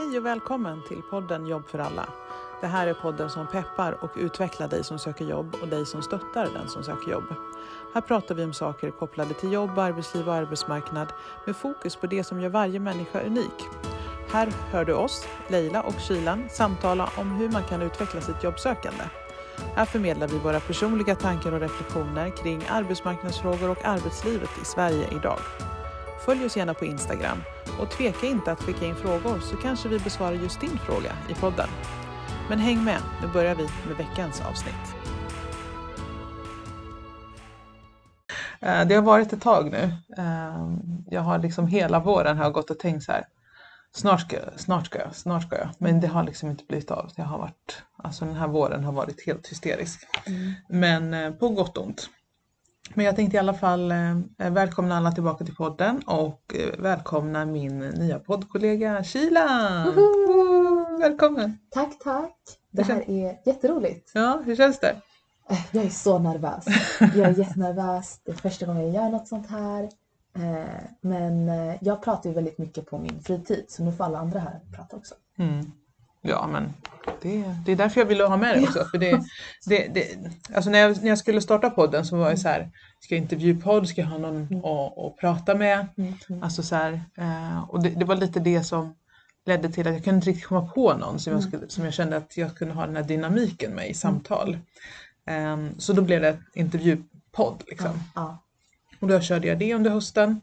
Hej och välkommen till podden Jobb för alla. Det här är podden som peppar och utvecklar dig som söker jobb och dig som stöttar den som söker jobb. Här pratar vi om saker kopplade till jobb, arbetsliv och arbetsmarknad med fokus på det som gör varje människa unik. Här hör du oss, Leila och Kylan, samtala om hur man kan utveckla sitt jobbsökande. Här förmedlar vi våra personliga tankar och reflektioner kring arbetsmarknadsfrågor och arbetslivet i Sverige idag. Följ oss gärna på Instagram och tveka inte att skicka in frågor så kanske vi besvarar just din fråga i podden. Men häng med, nu börjar vi med veckans avsnitt. Eh, Det har varit ett tag nu. Eh, Jag har liksom hela våren har gått och tänkt så här. Snart ska jag, snart ska jag, snart ska jag. Men det har liksom inte blivit av. Jag har varit, alltså den här våren har varit helt hysterisk. Men eh, på gott och ont. Men jag tänkte i alla fall eh, välkomna alla tillbaka till podden och eh, välkomna min nya poddkollega! Woo! Välkommen! Tack, tack. Det här är jätteroligt. Ja, hur känns det? Eh, Jag är så nervös. Jag är jättenervös. Det är första gången jag gör något sånt här. Men jag pratar ju väldigt mycket på min fritid så nu får alla andra här prata också. Mm. Ja, men det, det är därför jag ville ha med dig också. För det, det, det, alltså när, jag, när jag skulle starta podden så var jag så här, ska jag intervjupodd, ska jag ha någon att, att prata med? Alltså så här, eh, och det, det var lite det som ledde till att jag kunde inte riktigt komma på någon som jag, skulle, som jag kände att jag kunde ha den här dynamiken med i samtal. Ehm, så då blev det intervjupodd liksom. Ja. Och då körde jag det under hösten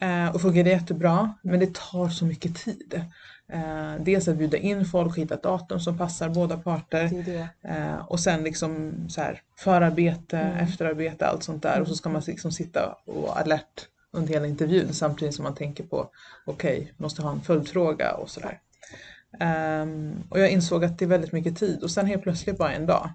eh, och fungerade jättebra. Men det tar så mycket tid. Eh, dels att bjuda in folk, hitta ett datum som passar båda parter. Det det. Eh, och sen liksom så här, förarbete, efterarbete, allt sånt där. Och så ska man liksom sitta och alert under hela intervjun samtidigt som man tänker på okej, måste ha en följdfråga och sådär. Ehm, och jag insåg att det är väldigt mycket tid och sen helt plötsligt bara en dag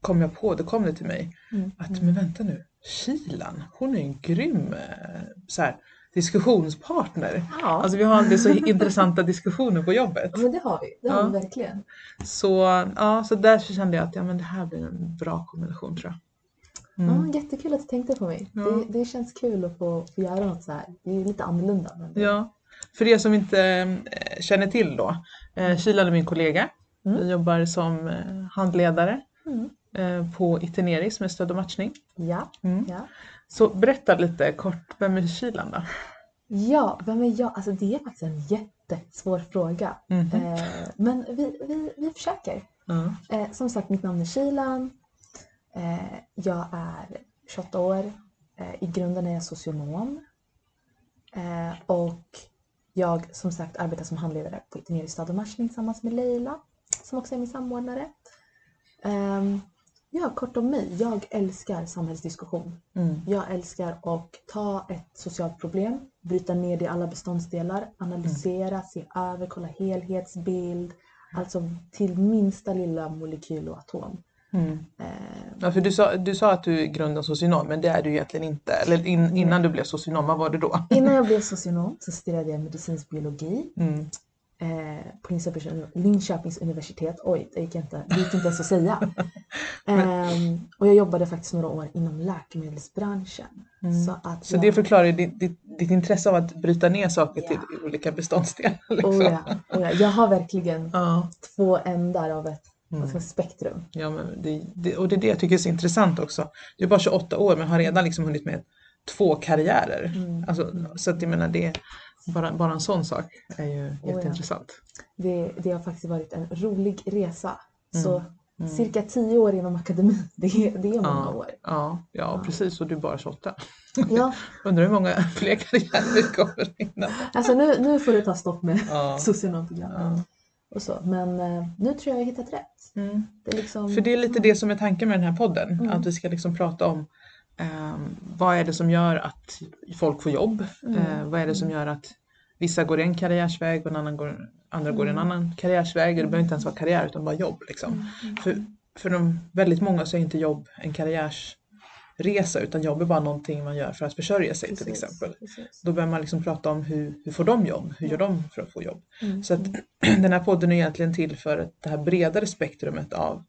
kom jag på, det kom det till mig, att men vänta nu, Kilan, hon är en grym eh, så här, diskussionspartner. Ja. Alltså vi har alltid så intressanta diskussioner på jobbet. Men det har vi. Det har Ja. vi verkligen. Så, ja, så därför kände jag att ja, men det här blir en bra kombination tror jag. Mm. Ja, jättekul att du tänkte på mig. Ja. Det, det känns kul att få, få göra något så här. Det är lite annorlunda. Men... Ja, för er som inte eh, känner till då. Eh, Kilan är min kollega. Mm. Vi jobbar som eh, handledare Mm. eh, på Iteneris med stöd och matchning. Ja. Mm. ja. Så berätta lite kort, vem är Kilan då? Ja, vem är jag? Alltså det är faktiskt en jättesvår fråga. Mhm. Eh, men vi, vi, vi försöker. Eh, som sagt, mitt namn är Kilan. Eh, jag är 28 år. Eh, I grunden är jag socionom. Och jag som sagt arbetar som handledare på Itineris stad och matchning tillsammans med Leila som också är min samordnare. Ehm, ja, kort om mig. Jag älskar samhällsdiskussion. Mm. Jag älskar att ta ett socialt problem, bryta ner det i alla beståndsdelar, analysera, se över, kolla helhetsbild. Alltså till minsta lilla molekyl och atom. Mm. Eh, Ja, för du sa, du sa att du är grunden socionom, men det är du egentligen inte. Eller in, innan du blev socionom, vad var du då? innan jag blev socionom så studerade jag medicinsk biologi Mm. Eh, på Linköpings, Linköpings universitet. Oj, det gick inte, det gick inte ens att säga. Ehm, och jag jobbade faktiskt några år inom läkemedelsbranschen. Så, att Mm. Så jag, det förklarar ditt, ditt, ditt intresse av att bryta ner saker till olika beståndsdelar. Liksom. oh ja, oh ja, jag har verkligen Ja. två ändar av ett Mm. säga, spektrum. Ja, men det, det, och det är det jag tycker är så intressant också. Du är bara 28 år men har redan liksom hunnit med två karriärer. Mm. Alltså, så att jag menar, det, bara, bara en sån sak är ju Oh ja. jätteintressant. Det, det har faktiskt varit en rolig resa. Mm. Så cirka tio år inom akademin, det, är- det är många Ja, år. ja, ja, precis. Och du är bara 28. Ja, Undrar hur många fler karriärer det kommer innan. alltså nu, nu får det ta stopp med Ja. socionomprogrammet. Och så. Men eh, nu tror jag jag har hittat rätt. Mm. Det liksom, För det är lite det som är tanken med den här podden. Mm. Att vi ska liksom prata om ehm, vad är det som gör att folk får jobb? Eh, vad är det som gör att vissa går en karriärsväg och en annan går, andra går en Mm. annan karriärsväg. Det behöver inte ens vara karriär utan bara jobb. Liksom. Mm. För, för de, väldigt många så är inte jobb en karriärsresa utan jobb är bara någonting man gör för att försörja sig till Precis, exempel. precis. Då börjar man liksom prata om hur, hur får de jobb? Hur gör de för att få jobb? Mm. Så att den här podden är egentligen till för det här bredare spektrumet av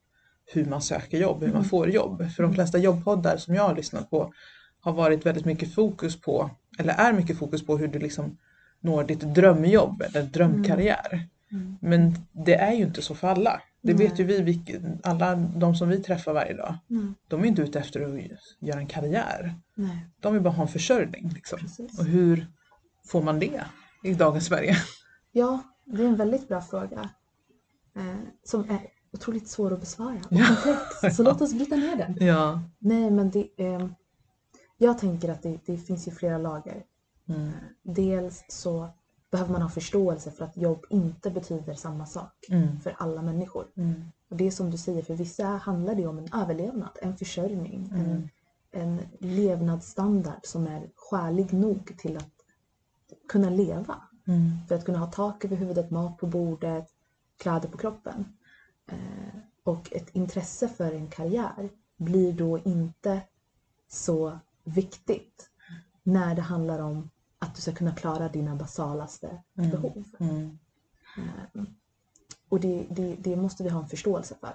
hur man söker jobb, hur man Mm. får jobb. För de flesta jobbpoddar som jag har lyssnat på har varit väldigt mycket fokus på, eller är mycket fokus på hur du liksom når ditt drömjobb eller drömkarriär. Mm. Men det är ju inte så för alla. Det Nej. vet ju vi, alla de som vi träffar varje dag. Mm. De är inte ute efter att göra en karriär. Nej, De vill bara ha en försörjning. Liksom. Och hur får man det i dagens Sverige? Ja, det är en väldigt bra fråga. Eh, som är otroligt svår att besvara och komplex. Så låt oss bryta ner den. Ja. Nej, men det, eh, jag tänker att det, det finns ju flera lager. Mm. Dels så behöver man ha förståelse för att jobb inte betyder samma sak Mm. för alla människor. Mm. Och det är som du säger, för vissa handlar det om en överlevnad, en försörjning, Mm. en, en levnadsstandard som är skälig nog till att kunna leva. Mm. För att kunna ha tak över huvudet, mat på bordet, kläder på kroppen. Eh, och ett intresse för en karriär blir då inte så viktigt när det handlar om att du ska kunna klara dina basalaste Mm. behov. Mm. Eh, och det, det, det måste vi ha en förståelse för.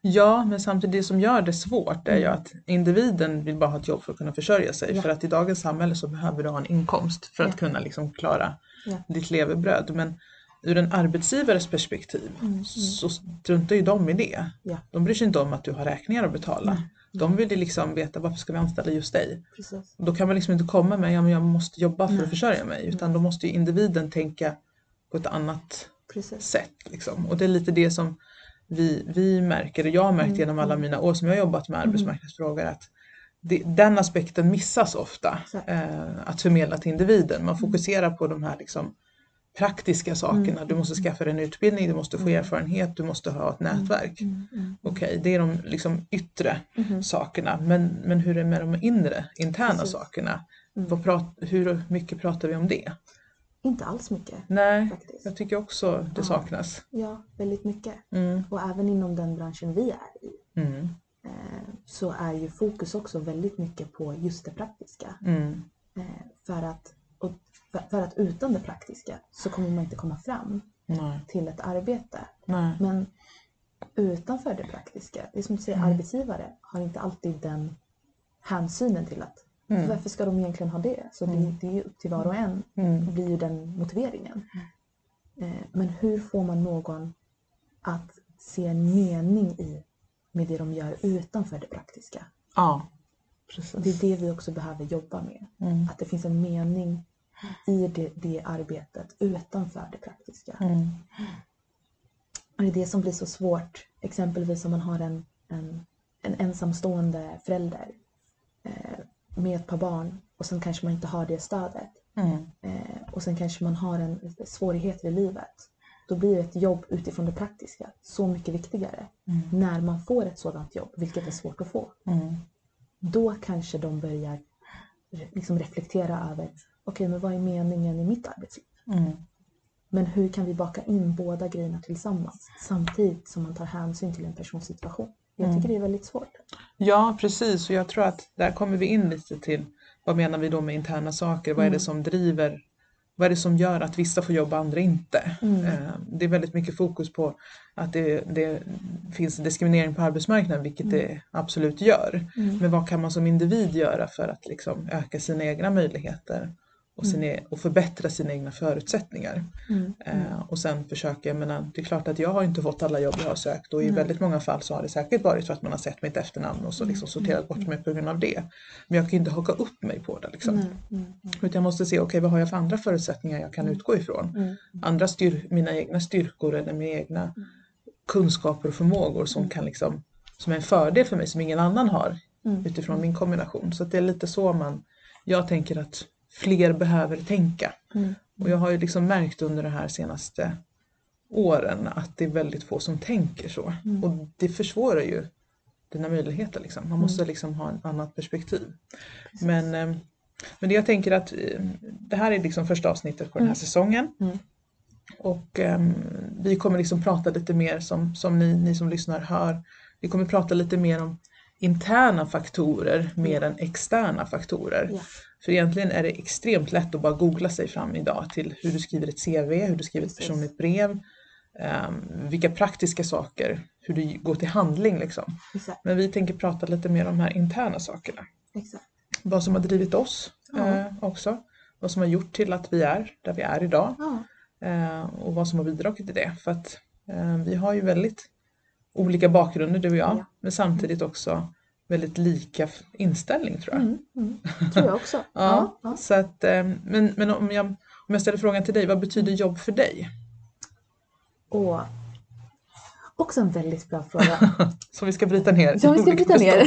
Ja, men samtidigt det som gör det svårt är ju att individen vill bara ha ett jobb för att kunna försörja sig. Ja. För att i dagens samhälle så behöver du ha en inkomst för att Ja. kunna liksom klara Ja. ditt levebröd. Men ur en arbetsgivares perspektiv Mm, mm. så struntar ju de i det. Ja. De bryr sig inte om att du har räkningar att betala. Nej. De vill ju liksom veta varför ska vi anställa just dig? Precis. Då kan man liksom inte komma med ja, men jag måste jobba för Nej. att försörja mig. Utan då måste ju individen tänka på ett annat Precis. sätt. Liksom. Och det är lite det som vi, vi märker, och jag har märkt Mm, genom alla mm. mina år som jag har jobbat med Mm. arbetsmarknadsfrågor, att det, den aspekten missas ofta. Eh, att förmedla till individen. Man Mm. fokuserar på de här liksom, praktiska sakerna. Mm. Du måste skaffa dig en utbildning, du måste få Mm. erfarenhet, du måste ha ett nätverk. Mm, mm, Okej, det är de liksom yttre mhm, sakerna. Men, men hur är det med de inre, interna Precis. sakerna? mm. Prat, hur mycket pratar vi om det? Inte alls mycket Nej, faktiskt. jag tycker också det Ja. saknas. Ja, väldigt mycket. Mm. Och även inom den branschen vi är i Mm. eh, så är ju fokus också väldigt mycket på just det praktiska. Mm. Eh, för, att, för, att utan det praktiska så kommer man inte komma fram Nej. till ett arbete. Nej. Men utanför det praktiska, det är som du säger, Mm. arbetsgivare har inte alltid den hänsynen till att Mm. varför ska de egentligen ha det? Så det, Mm. det är ju upp till var och en, Mm. blir ju den motiveringen. Eh, men hur får man någon att se en mening i med det de gör utanför det praktiska? Ja, Det är precis. det vi också behöver jobba med. Mm. Att det finns en mening i det, det arbetet utanför det praktiska. Mm. Och det är det som blir så svårt. Exempelvis om man har en, en, en ensamstående förälder eh, med ett par barn och sen kanske man inte har det stödet. Mm. Eh, och sen kanske man har en svårigheter i livet. Då blir ett jobb utifrån det praktiska så mycket viktigare. Mm. När man får ett sådant jobb, vilket är svårt att få. Mm. Då kanske de börjar liksom reflektera över okej, men vad är meningen i mitt arbetsliv? Mm. Men hur kan vi baka in båda grejerna tillsammans samtidigt som man tar hänsyn till en persons situation? Jag Mm. tycker det är väldigt svårt. Ja, precis. Och jag tror att där kommer vi in lite till vad menar vi då med interna saker? Vad är det Mm. som driver? Vad är det som gör att vissa får jobba och andra inte? Mm. Eh, Det är väldigt mycket fokus på att det, det finns diskriminering på arbetsmarknaden, vilket Mm. det absolut gör. Mm. Men vad kan man som individ göra för att liksom öka sina egna möjligheter och, Mm. sina, och förbättra sina egna förutsättningar? Mm. Eh, och sen försöka, jag menar, det är klart att jag har inte fått alla jobb jag har sökt och i Nej. väldigt många fall så har det säkert varit för att man har sett mitt efternamn och så liksom sorterat bort mig på grund av det. Men jag kan inte haka upp mig på det liksom. Mm. Mm. Utan jag måste se, okej vad har jag för andra förutsättningar jag kan utgå ifrån? Mm. Andra styr, mina egna styrkor eller mina egna kunskaper och förmågor som kan liksom, som är en fördel för mig som ingen annan har Mm. utifrån min kombination. Så det är lite så man, jag tänker att fler behöver tänka. Mm. Och jag har ju liksom märkt under de här senaste åren att det är väldigt få som tänker så. Mm. Och det försvårar ju dina möjligheter. Liksom. Man måste liksom ha ett annat perspektiv. Precis. Men, eh, men det jag tänker att eh, det här är liksom första avsnittet på den här Mm. säsongen. Mm. Och ehm, vi kommer liksom prata lite mer som, som ni, ni som lyssnar hör. Vi kommer prata lite mer om interna faktorer mer än externa faktorer. Ja. För egentligen är det extremt lätt att bara googla sig fram idag till hur du skriver ett CV, hur du skriver ett personligt brev, ehm, vilka praktiska saker, hur du går till handling liksom. Exakt. Men vi tänker prata lite mer om de här interna sakerna. Exakt. Vad som har drivit oss Ja. eh, också. vad som har gjort till att vi är där vi är idag Ja. eh, och vad som har bidragit till det. För att eh, vi har ju väldigt olika bakgrunder du och jag, Ja. men samtidigt också väldigt lika inställning tror jag. Mm, mm. tror jag också. Ja, Ja. Så att, eh, men men om, jag, om jag ställer frågan till dig, vad betyder jobb för dig? Och också en väldigt bra fråga. Så vi ska bryta ner. Ja, vi ska bryta ner.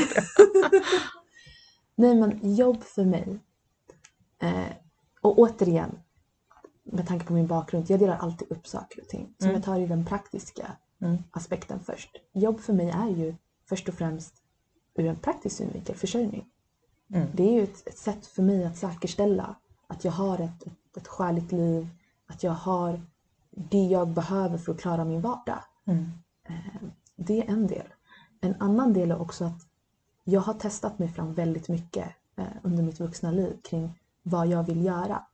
Nej, men jobb för mig. Eh, och återigen, med tanke på min bakgrund, jag delar alltid upp saker och ting. Så Mm. jag tar ju den praktiska Mm. aspekten först. Jobb för mig är ju först och främst ur en praktisk synvinkel försörjning. Mm. Det är ju ett, ett sätt för mig att säkerställa att jag har ett, ett, ett skäligt liv, att jag har det jag behöver för att klara min vardag. Mm. Det är en del. En annan del är också att jag har testat mig fram väldigt mycket eh, under mitt vuxna liv kring vad jag vill göra.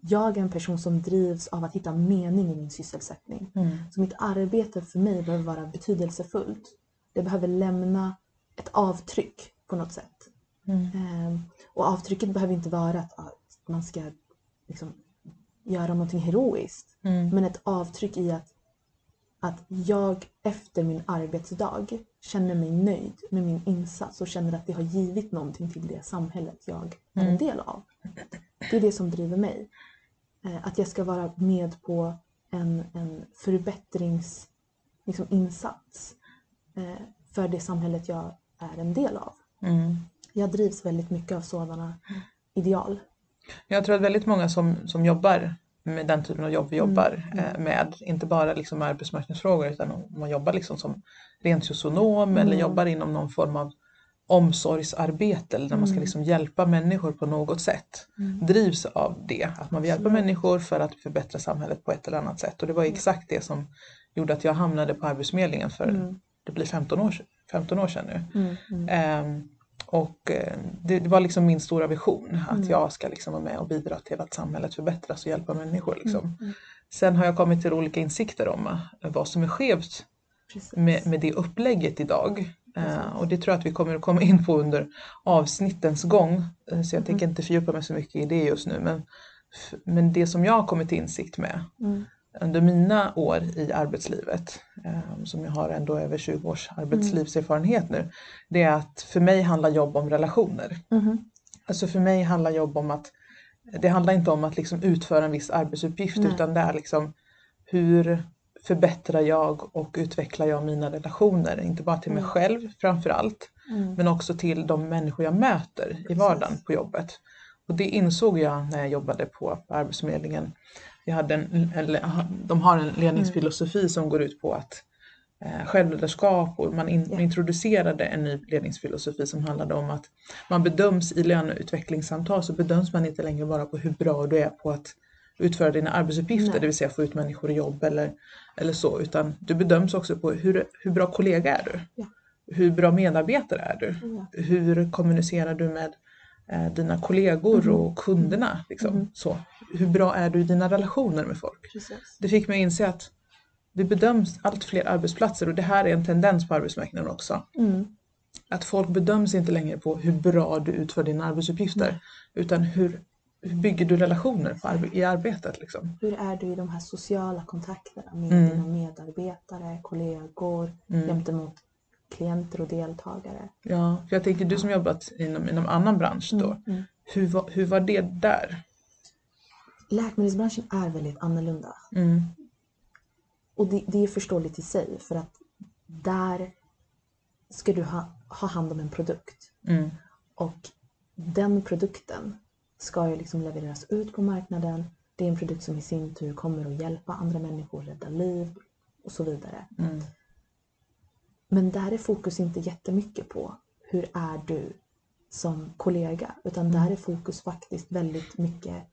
Jag är en person som drivs av att hitta mening i min sysselsättning. Mm. Så mitt arbete för mig behöver vara betydelsefullt. Det behöver lämna ett avtryck på något sätt. Mm. Ehm, och avtrycket behöver inte vara att, att man ska liksom, göra någonting heroiskt. Mm. Men ett avtryck i att, att jag efter min arbetsdag känner mig nöjd med min insats och känner att det har givit någonting till det samhället jag är en Mm. del av. Det är det som driver mig. Eh, Att jag ska vara med på en, en förbättringsinsats liksom, eh, för det samhället jag är en del av. Mm. Jag drivs väldigt mycket av sådana ideal. Jag tror att väldigt många som, som jobbar med den typen av jobb vi jobbar Mm. eh, med, inte bara liksom arbetsmarknadsfrågor utan om man jobbar liksom som rent socionom eller Mm. jobbar inom någon form av omsorgsarbete eller när man ska Mm. liksom hjälpa människor på något sätt Mm. drivs av det, att man vill hjälpa människor för att förbättra samhället på ett eller annat sätt och det var Mm. exakt det som gjorde att jag hamnade på Arbetsförmedlingen för Mm. det blir 15 år, 15 år sedan nu. Mm. Mm. Ehm, och eh, det, det var liksom min stora vision att Mm. jag ska liksom vara med och bidra till att samhället förbättras och hjälpa människor. Liksom. Mm. Sen har jag kommit till olika insikter om eh, vad som är skevt med, med det upplägget idag. Precis. och det tror jag att vi kommer att komma in på under avsnittens gång. Eh, så jag tänker inte fördjupa mig så mycket i det just nu. Men, men det som jag har kommit till insikt med Mm. Under mina år i arbetslivet, eh, som jag har ändå över 20 års arbetslivserfarenhet nu, det är att för mig handlar jobb om relationer. Mhm. Alltså för mig handlar jobb om att, det handlar inte om att liksom utföra en viss arbetsuppgift Nej. utan det är liksom hur förbättrar jag och utvecklar jag mina relationer, inte bara till mig Mm. själv framför allt, Mm. men också till de människor jag möter i vardagen på jobbet. Och det insåg jag när jag jobbade på Arbetsförmedlingen. Jag hade en, eller, de har en ledningsfilosofi som går ut på att eh, självledarskap och man in, Ja. introducerade en ny ledningsfilosofi som handlade om att man bedöms i löneutvecklingssamtal så bedöms man inte längre bara på hur bra du är på att utföra dina arbetsuppgifter, Nej. det vill säga få ut människor i jobb eller, eller så, utan du bedöms också på hur, hur bra kollega är du? Ja. Hur bra medarbetare är du? Ja. Hur kommunicerar du med eh, dina kollegor Mhm. och kunderna? Liksom? Mhm. Så. Hur bra är du i dina relationer med folk? Precis. Det fick mig att inse att vi bedöms allt fler arbetsplatser och det här är en tendens på arbetsmarknaden också. Mm. Att folk bedöms inte längre på hur bra du utför dina arbetsuppgifter Nej. utan hur, hur bygger du relationer arbe- i arbetet. Liksom. Hur är du i de här sociala kontakterna med Mm. dina medarbetare, kollegor, Mm. gentemot klienter och deltagare? Ja, jag tänker du som jobbat inom, inom annan bransch då, Mm. Mm. hur, var, hur var det där? Läkemedelsbranschen är väldigt annorlunda. Mm. Och det, det är förståeligt i sig för att där ska du ha, ha hand om en produkt. Mm. Och den produkten ska ju liksom levereras ut på marknaden. Det är en produkt som i sin tur kommer att hjälpa andra människor, rädda liv och så vidare. Mm. Men där är fokus inte jättemycket på hur är du som kollega, utan där är fokus faktiskt väldigt mycket,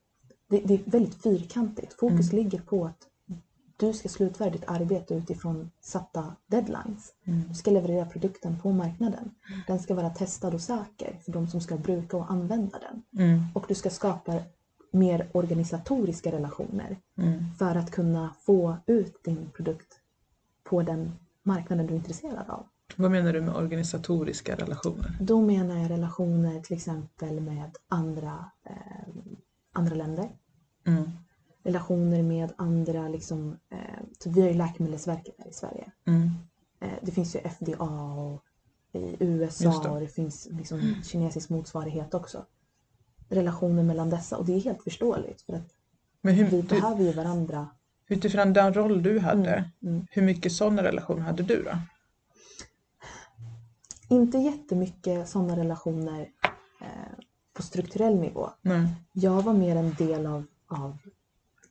det, det är väldigt fyrkantigt. Fokus ligger på att du ska slutföra ditt arbete utifrån satta deadlines. Mm. Du ska leverera produkten på marknaden. Den ska vara testad och säker för de som ska bruka och använda den. Mm. Och du ska skapa mer organisatoriska relationer Mm. för att kunna få ut din produkt på den marknaden du är intresserad av. Vad menar du med organisatoriska relationer? Då menar jag relationer till exempel med andra, eh, andra länder. Mm. Relationer med andra, liksom, eh, typ vi har ju Läkemedelsverket här i Sverige. Mm. Eh, det finns ju FDA och i USA det. och det finns liksom kinesisk motsvarighet också. Relationer mellan dessa och det är helt förståeligt för att Men hur, vi behöver ju varandra. utifrån den roll du hade, Mm, mm. hur mycket sådana relationer hade du då? Inte jättemycket sådana relationer eh, på strukturell nivå. Nej. Jag var mer en del av, av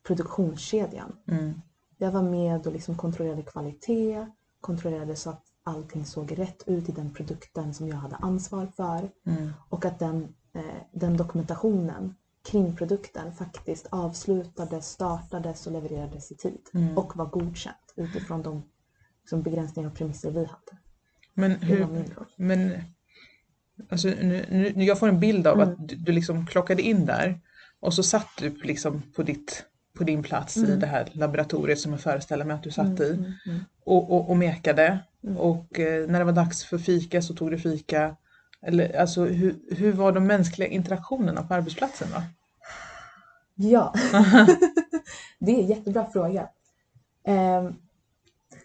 produktionskedjan. Mm. Jag var med och liksom kontrollerade kvalitet, kontrollerade så att allting såg rätt ut i den produkten som jag hade ansvar för Mm. och att den, eh, den dokumentationen kring produkten faktiskt avslutades, startades och levererades i tid Mm. och var godkänt utifrån de liksom, begränsningar och premisser vi hade. Men hur, men alltså, nu, nu, jag får en bild av Mm. att du, du liksom klockade in där och så satt du liksom på, ditt, på din plats i Mm. det här laboratoriet som jag föreställer mig att du satt i Mm, mm. och, och, och mekade Mm. och eh, när det var dags för fika så tog du fika. Eller, alltså, hur, hur var de mänskliga interaktionerna på arbetsplatsen då? Ja, det är en jättebra fråga. Ehm,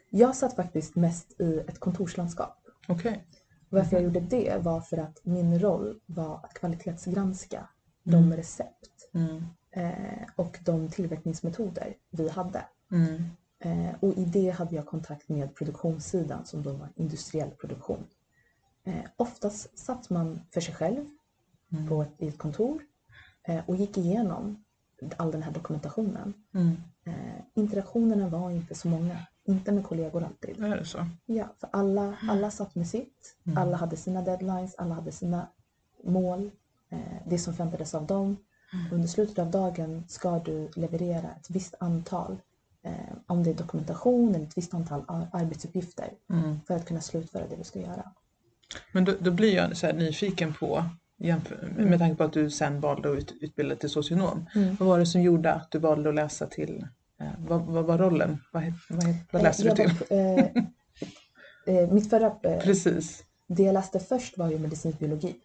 Jag satt faktiskt mest i ett kontorslandskap. Okej. Varför jag gjorde det var för att min roll var att kvalitetsgranska de Mm. recept Mm. eh, och de tillverkningsmetoder vi hade. Mm. Eh, och i det hade jag kontakt med produktionssidan som då var industriell produktion. Eh, oftast satt man för sig själv Mm. på ett, i ett kontor eh, och gick igenom all den här dokumentationen. Mm. Eh, interaktionerna var inte så många, inte med kollegor alltid. Är det så? Ja, för alla, alla satt med sitt, Mm. alla hade sina deadlines, alla hade sina mål, eh, det som förväntades av dem. Mm. Under slutet av dagen ska du leverera ett visst antal, eh, om det är dokumentation eller ett visst antal ar- arbetsuppgifter Mm. för att kunna slutföra det du ska göra. Men då, då blir jag så nyfiken på, med tanke på att du sen valde att ut, utbilda till socionom. Mm. Vad var det som gjorde att du valde att läsa till, vad, vad var rollen? Vad, vad, vad läste Eh, du jag till? var- eh, eh, mitt förra, eh, Precis. det jag läste först var ju medicinsk biologi.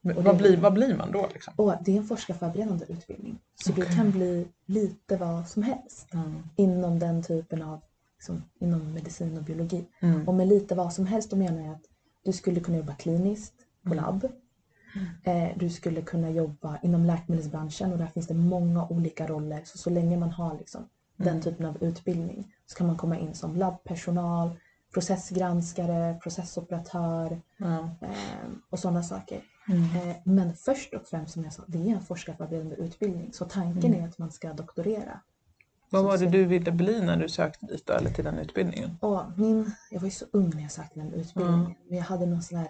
Men vad, det- blir, vad blir man då? Liksom? Och det är en forskarförberedande utbildning. Så du Okej. kan bli lite vad som helst Mm. inom den typen av, liksom, inom medicin och biologi. Mm. Och med lite vad som helst då menar jag att du skulle kunna jobba kliniskt på Mm. labb. Eh, du skulle kunna jobba inom läkemedelsbranschen och där finns det många olika roller. Så så länge man har liksom den Mm. typen av utbildning så kan man komma in som labbpersonal, processgranskare, processoperatör Ja. eh, och sådana saker. Mm. Eh, Men först och främst som jag sa, det är en forskarförberedande utbildning. Så tanken Mm. är att man ska doktorera. Vad var det du ville bli när du sökte dit då, eller till den utbildningen? Och min, jag var ju så ung när jag sökte den utbildningen. Mm. Men jag hade någon sån här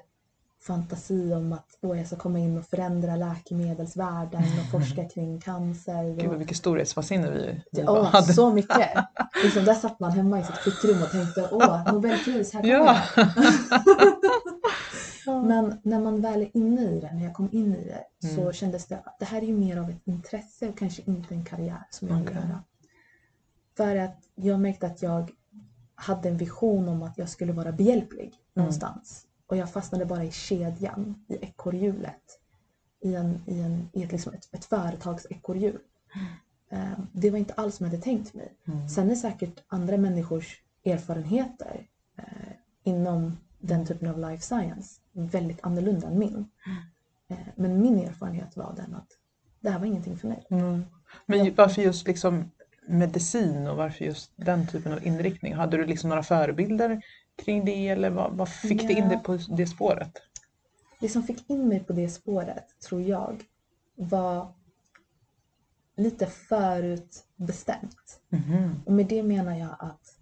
fantasi om att åh, jag ska komma in och förändra läkemedelsvärlden och forska kring cancer. Gud, Och, vilket storhetsvansinne vi, vi Ja, hade. så mycket! liksom, där satt man hemma i sitt fickrum och tänkte åh, Nobelpris, här kommer Ja. jag. Men när man väl är inne i det, när jag kom in i det, så Mm. kändes det att det här är ju mer av ett intresse och kanske inte en karriär som jag vill Okej. göra. För att jag märkte att jag hade en vision om att jag skulle vara behjälplig någonstans. Och jag fastnade bara i kedjan, i ekorrhjulet. I, en, i, en, i ett, liksom ett, ett företags ekorrhjul. Eh, Det var inte alls som jag hade tänkt mig. Mm. Sen är säkert andra människors erfarenheter eh, inom den typen av life science väldigt annorlunda än min. Eh, men min erfarenhet var den att det här var ingenting för mig. Mm. Men ju- varför just liksom medicin och varför just den typen av inriktning? Hade du liksom några förebilder kring det eller vad, vad fick det in Ja. dig på det spåret? Det som fick in mig på det spåret, tror jag, var lite förutbestämt. Mhm. Och med det menar jag att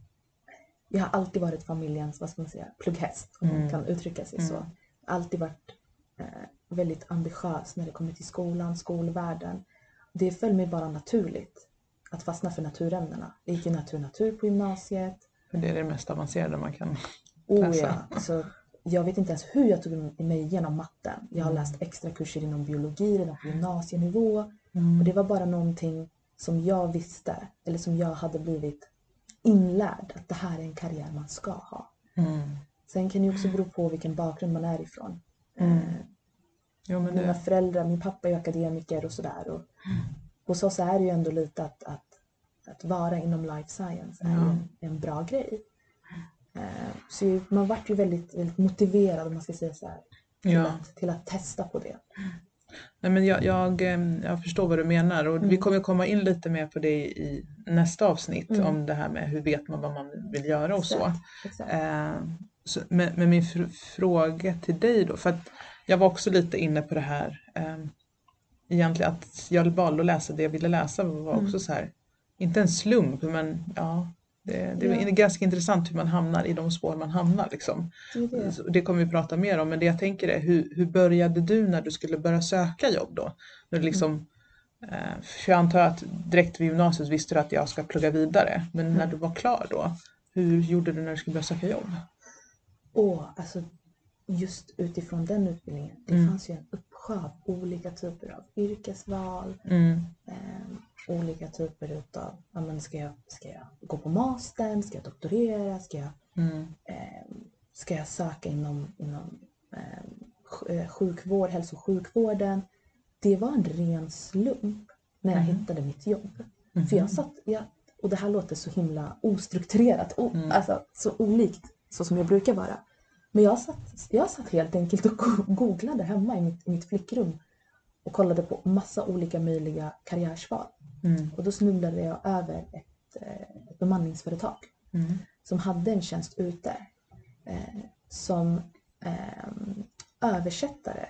jag har alltid varit familjens, vad ska man säga, plugghäst, om Mm. man kan uttrycka sig så. Mm. Alltid varit eh, väldigt ambitiös när det kommer till skolan, skolvärlden. Det föll mig bara naturligt att fastna för naturämnena. Jag gick i natur-natur på gymnasiet. För det är det mest avancerade man kan. Oh Läsa. ja, så jag vet inte ens hur jag tog mig igenom matten. Jag har Mm. läst extra kurser inom biologi redan på gymnasienivå. Mm. Och det var bara någonting som jag visste, eller som jag hade blivit inlärd, att det här är en karriär man ska ha. Mm. Sen kan det också bero på vilken bakgrund man är ifrån. Mm. Eh, Jo, Mina det, föräldrar, min pappa är akademiker och sådär. Och hos oss är det ju ändå lite att, att, att vara inom life science är en, en bra grej. Eh, så man vart ju väldigt, väldigt motiverad om man ska säga så här, till, Ja. att, till att testa på det. Nej, men jag, jag, eh, jag förstår vad du menar och vi Mm. kommer komma in lite mer på det i nästa avsnitt Mm. om det här med hur vet man vad man vill göra och så. Exakt, exakt. Eh, så men, men min fr- fråga till dig då, för att jag var också lite inne på det här eh, egentligen att jag valde att läsa det jag ville läsa var Mm. också så här, inte en slump men ja, det, det Ja. är ganska intressant hur man hamnar i de spår man hamnar liksom. Det det. Kommer vi prata mer om, men det jag tänker är hur, hur började du när du skulle börja söka jobb då? När du liksom, eh, för jag antar att direkt vid gymnasiet visste du att jag ska plugga vidare, men när Mm. du var klar då, hur gjorde du när du skulle börja söka jobb? Och alltså just utifrån den utbildningen, det Mm. fanns ju en uppsjö av olika typer av yrkesval, Mm, eh, olika typer utav, ja, men ska, jag, ska jag gå på mastern, ska jag doktorera, ska jag, mm, eh, ska jag söka inom, inom eh, sj- eh, sjukvård, hälso och sjukvården. Det var en ren slump när jag Mhm. hittade mitt jobb. För jag satt, jag, och det här låter så himla ostrukturerat, o, Mm. alltså så olikt så som jag brukar vara. Men jag satt, jag satt helt enkelt och go- googlade hemma i mitt, mitt flickrum och kollade på massa olika möjliga karriärsval. Mm, Och då snubblade jag över ett, eh, ett bemanningsföretag mm, som hade en tjänst ute eh, som eh, översättare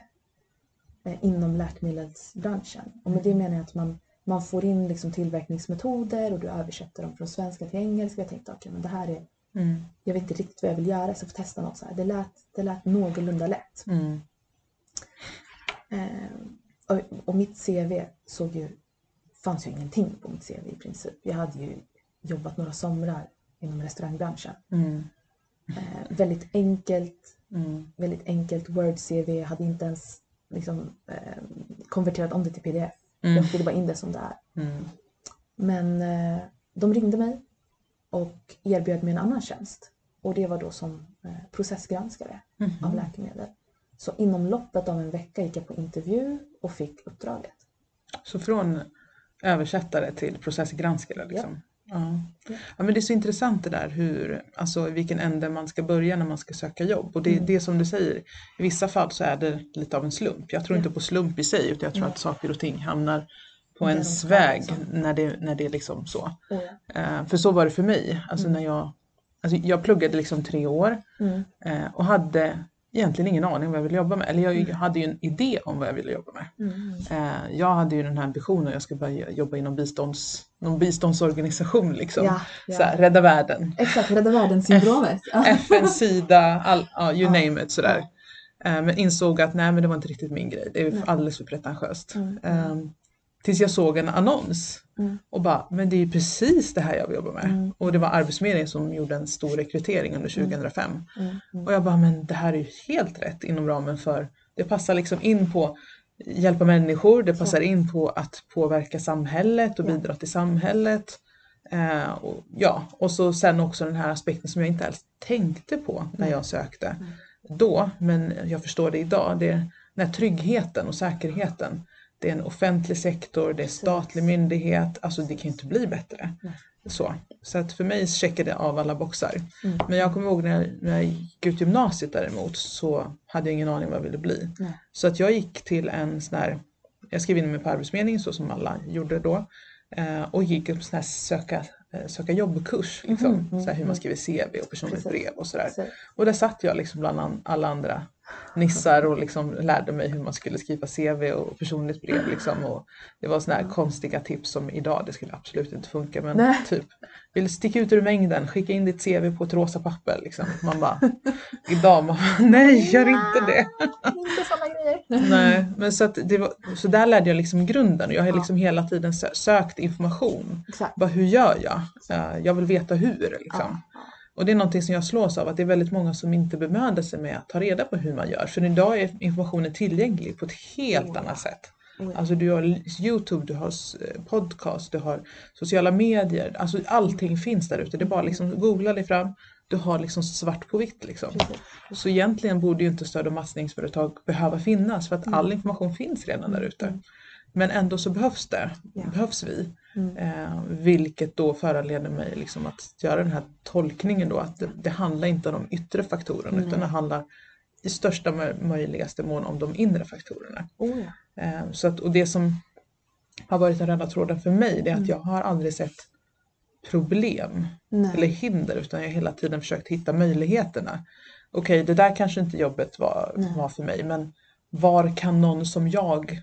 eh, inom läkemedelsbranschen. Och med det menar jag att man, man får in liksom tillverkningsmetoder och du översätter dem från svenska till engelska. Jag tänkte okej, men det här är, mm, jag vet inte riktigt vad jag vill göra så jag får testa något så här. Det lät, det lät någorlunda lätt. mm, Eh, och, och mitt CV såg ju, fanns ju ingenting på mitt CV i princip. Jag hade ju jobbat några somrar inom restaurangbranschen. mm, Eh, väldigt enkelt, mm, väldigt enkelt Word-CV. Jag hade inte ens liksom, eh, konverterat om det till PDF. mm, Jag skickade bara in det som det är. mm, Men eh, de ringde mig och erbjöd mig en annan tjänst. Och det var då som eh, processgranskare av mhm. läkemedel. Så inom loppet av en vecka gick jag på intervju och fick uppdraget. Så från översättare till processgranskare liksom? Ja. Ja. ja men det är så intressant det där hur, alltså i vilken ände man ska börja när man ska söka jobb. Och det, Mm. det är som du säger, i vissa fall så är det lite av en slump. Jag tror Ja. inte på slump i sig utan jag tror Nej. att saker och ting hamnar på Där de ens väg när det, när det är liksom så. Och, Eh, för så var det för mig. Alltså Mm. när jag, alltså jag pluggade liksom tre år mm, eh, och hade egentligen ingen aning vad jag ville jobba med. Eller jag Mm. hade ju en idé om vad jag ville jobba med. mm, Eh, jag hade ju den här ambitionen att jag ska börja jobba inom bistånds, någon biståndsorganisation liksom. ja, ja. Så här, rädda världen. Exakt, Rädda Världen-syndromet. FNs sida, all, you name it sådär. Men insåg att nej men det var inte riktigt min grej. Det är alldeles för pretentiöst. Mm. Tills jag såg en annons Mm. och bara, men det är ju precis det här jag vill jobba med. Mm. Och det var Arbetsförmedlingen som gjorde en stor rekrytering under 2005. Mm, mm. Och jag bara, men det här är ju helt rätt inom ramen för, det passar liksom in på hjälpa människor, det passar in på att påverka samhället och bidra till samhället. Eh, och, ja, och så sen också den här aspekten som jag inte alls tänkte på när Nej. jag sökte då, men jag förstår det idag. Det är den här tryggheten och säkerheten. Det är en offentlig sektor, det är statlig myndighet, alltså det kan ju inte bli bättre. Så, så att för mig checkade det av alla boxar. Mm. Men jag kommer ihåg när, när jag gick ut gymnasiet däremot så hade jag ingen aning vad jag ville bli. Nej. Så att jag gick till en sån här, jag skrev in mig på Arbetsförmedlingen så som alla gjorde då. Eh, och gick en sån här söka, eh, söka jobbkurs, liksom. Mhm, mm, så hur man mm. skriver CV och personligt brev och sådär. Så, Och där satt jag liksom bland an- alla andra nissar och liksom lärde mig hur man skulle skriva CV och personligt brev. Liksom. Och det var sådana här konstiga tips som idag, det skulle absolut inte funka. Men Nej. typ, vill sticka ut ur mängden, skicka in ditt CV på ett rosa papper. Liksom. Man bara, idag, man bara, nej gör inte det. inte sådana grejer. Nej, men så, det var, så där lärde jag liksom grunden och jag har liksom hela tiden sö- sökt information. Exakt. Bara, hur gör jag? Eh, Jag vill veta hur. Liksom. Ja. Och det är någonting som jag slås av, att det är väldigt många som inte bemödar sig med att ta reda på hur man gör. För idag är informationen tillgänglig på ett helt ja. annat sätt. Ja. Alltså du har Youtube, du har s- podcast, du har sociala medier. Alltså allting finns där ute. Det är bara liksom googla dig fram. Du har liksom svart på vitt liksom. Precis. Så egentligen borde ju inte stöd och matchningsföretag behöva finnas för att all information finns redan där ute. Men ändå så behövs det, Ja. behövs vi. Mm. Eh, vilket då föranleder mig liksom att göra den här tolkningen då att det, det handlar inte om de yttre faktorerna Nej. utan det handlar i största mö- möjligaste mån om de inre faktorerna. Oh, ja. Eh, så att, och det som har varit den röda tråden för mig det är att Mm. jag har aldrig sett problem Nej. eller hinder utan jag har hela tiden försökt hitta möjligheterna. Okej, det där kanske inte jobbet var, Nej. var för mig men var kan någon som jag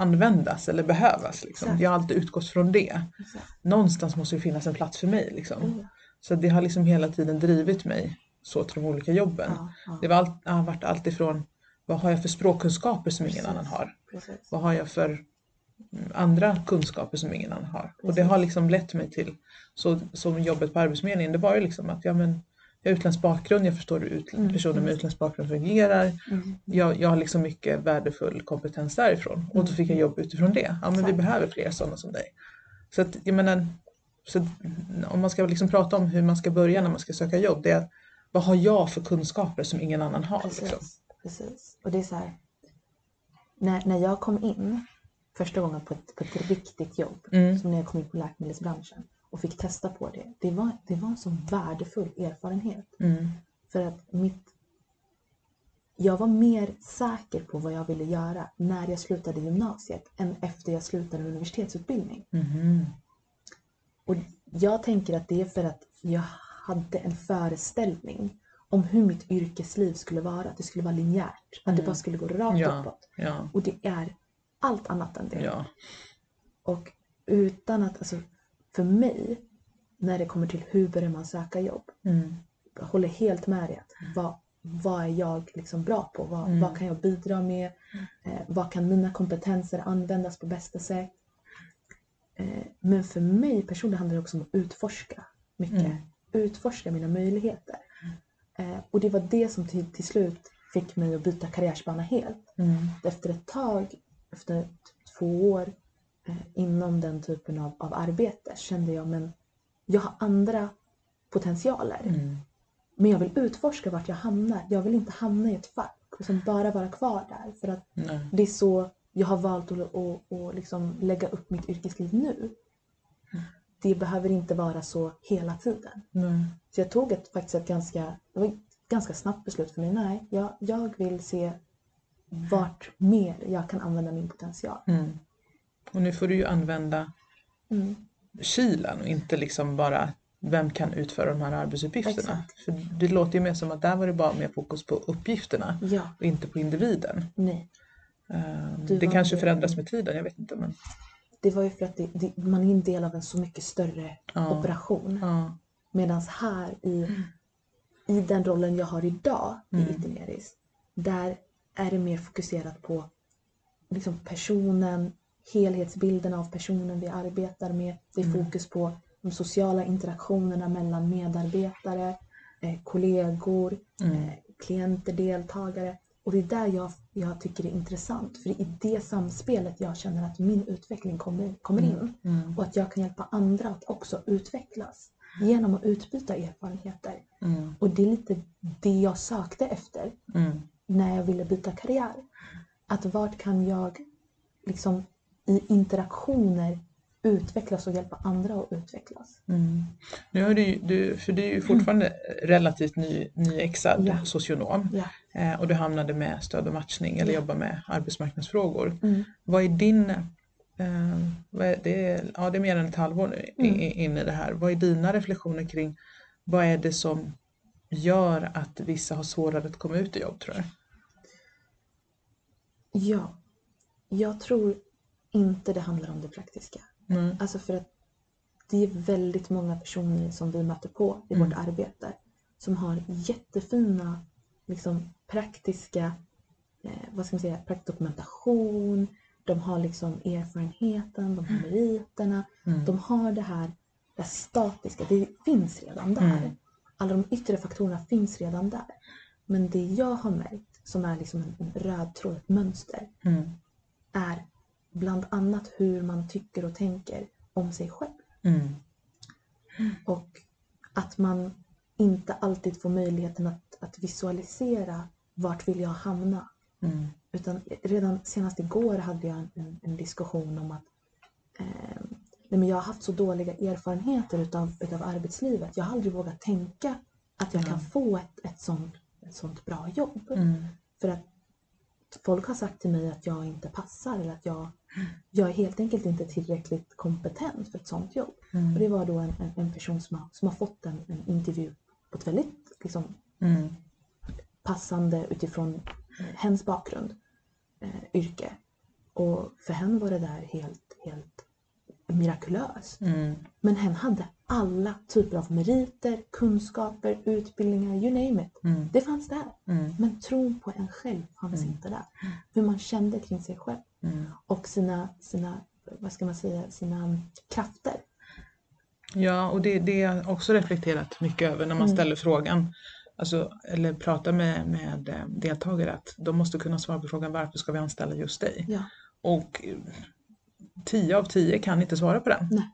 användas eller behövas? Liksom? Exakt. Jag har alltid utgått från det. Exakt. Någonstans måste det finnas en plats för mig. Liksom. Ja. Så det har liksom hela tiden drivit mig så till de olika jobben. Ja, ja. Det var allt, har varit allt ifrån vad har jag för språkkunskaper som ingen Precis. annan har? Precis. Vad har jag för mm, andra kunskaper som ingen annan har? Och det Precis. har liksom lett mig till, så som jobbet på Arbetsförmedlingen, det var ju liksom att ja, men, utländsk bakgrund, jag förstår hur Mm, personer med mm. utländsk bakgrund fungerar. Mm. Jag, jag har liksom mycket värdefull kompetens därifrån och då fick jag jobb utifrån det. Ja men vi behöver fler sådana som dig. Så att, jag menar, så om man ska liksom prata om hur man ska börja när man ska söka jobb, det är att vad har jag för kunskaper som ingen annan har? Precis. Liksom? Precis. Och det är så här. När, när jag kom in första gången på ett, på ett riktigt jobb, Mm. som när jag kom in på läkemedelsbranschen och fick testa på det. Det var, det var en så värdefull erfarenhet. Mm. För att mitt... Jag var mer säker på vad jag ville göra när jag slutade gymnasiet än efter jag slutade universitetsutbildning. Mhm. Och jag tänker att det är för att jag hade en föreställning om hur mitt yrkesliv skulle vara. Att det skulle vara linjärt. Att det bara skulle gå rakt Mm. Ja. uppåt. Ja, Och det är allt annat än det. ja. Och utan att, alltså för mig, när det kommer till hur börjar man söka jobb. Mm. Jag håller helt med dig. Att vad, vad är jag liksom bra på? Vad, Mm. vad kan jag bidra med? Eh, vad kan mina kompetenser användas på bästa sätt? Eh, men för mig personligen handlar det också om att utforska mycket. Mm. Utforska mina möjligheter. Eh, och det var det som till, till slut fick mig att byta karriärsbana helt. Mm. Efter ett tag, efter två år inom den typen av, av arbete kände jag men jag har andra potentialer. Mm. Men jag vill utforska vart jag hamnar. Jag vill inte hamna i ett fack och som bara vara kvar där. För att Nej. det är så jag har valt att, att, att liksom lägga upp mitt yrkesliv nu. Det behöver inte vara så hela tiden. Nej. Så jag tog ett, faktiskt ett ganska, det var ett ganska snabbt beslut för mig. Nej, jag, jag vill se vart mer jag kan använda min potential. Mm. Och nu får du ju använda Mm. kilen och inte liksom bara vem kan utföra de här arbetsuppgifterna. Exakt. För det låter ju mer som att där var det bara mer fokus på uppgifterna Ja, och inte på individen. nej. Ehm, Du Det kanske förändras med tiden, jag vet inte. Men, Det var ju för att det, det, man är en del av en så mycket större Ja. operation. ja. Medan här i, i den rollen jag har idag i Mm. Itineris, där är det mer fokuserat på liksom personen, helhetsbilden av personen vi arbetar med. Det är Mm. fokus på de sociala interaktionerna mellan medarbetare, eh, kollegor, Mm. eh, klienter, deltagare. Och det är där jag, jag tycker det är intressant. För det är i det samspelet jag känner att min utveckling kommer, kommer in. Mm. Och att jag kan hjälpa andra att också utvecklas genom att utbyta erfarenheter. Mm. Och det är lite det jag sökte efter Mm. när jag ville byta karriär. Att vart kan jag liksom i interaktioner utvecklas och hjälpa andra att utvecklas. Mm. Nu har du, du, för du är ju fortfarande relativt ny, nyexad Ja. socionom Ja. eh, och du hamnade med stöd och matchning eller Ja. jobbar med arbetsmarknadsfrågor. Mm. Vad är din, eh, vad är, det, är, ja, det är mer än ett halvår nu Mm. in i det här. Vad är dina reflektioner kring vad är det som gör att vissa har svårare att komma ut i jobb tror du? ja, jag tror inte det handlar om det praktiska. Mm. Alltså för att det är väldigt många personer som vi möter på i Mm. vårt arbete som har jättefina liksom, praktiska, eh, vad ska man säga, praktisk dokumentation. De har liksom erfarenheten, de har meriterna. Mm. De har det här, det statiska, det finns redan där. Mm. Alla de yttre faktorerna finns redan där. Men det jag har märkt, som är liksom en, en röd tråd, ett mönster, Mm. är bland annat hur man tycker och tänker om sig själv. Mm. Och att man inte alltid får möjligheten att, att visualisera vart vill jag hamna. Mm. Utan redan senast igår hade jag en, en, en diskussion om att eh, nej men jag har haft så dåliga erfarenheter utav, utav arbetslivet. Jag har aldrig vågat tänka att jag Ja. kan få ett, ett, sånt, ett sånt bra jobb. Mm. För att folk har sagt till mig att jag inte passar eller att jag, jag är helt enkelt inte tillräckligt kompetent för ett sånt jobb. Mm. Och det var då en, en, en person som har, som har fått en, en intervju på ett väldigt liksom, Mm. passande utifrån eh, hens bakgrund, eh, yrke. Och för henne var det där helt, helt mirakulöst. Mm. Men hen hade alla typer av meriter, kunskaper, utbildningar, you name it. Mm. Det fanns där. Mm. Men tron på en själv fanns Mm. inte där. Hur man kände kring sig själv Mm. och sina, sina vad ska man säga, sina krafter. Ja, och det, det har jag också reflekterat mycket över när man Mm. ställer frågan, alltså, eller pratar med, med eh, deltagare, att de måste kunna svara på frågan varför ska vi anställa just dig? Ja. Och tio av tio kan inte svara på den. Nej.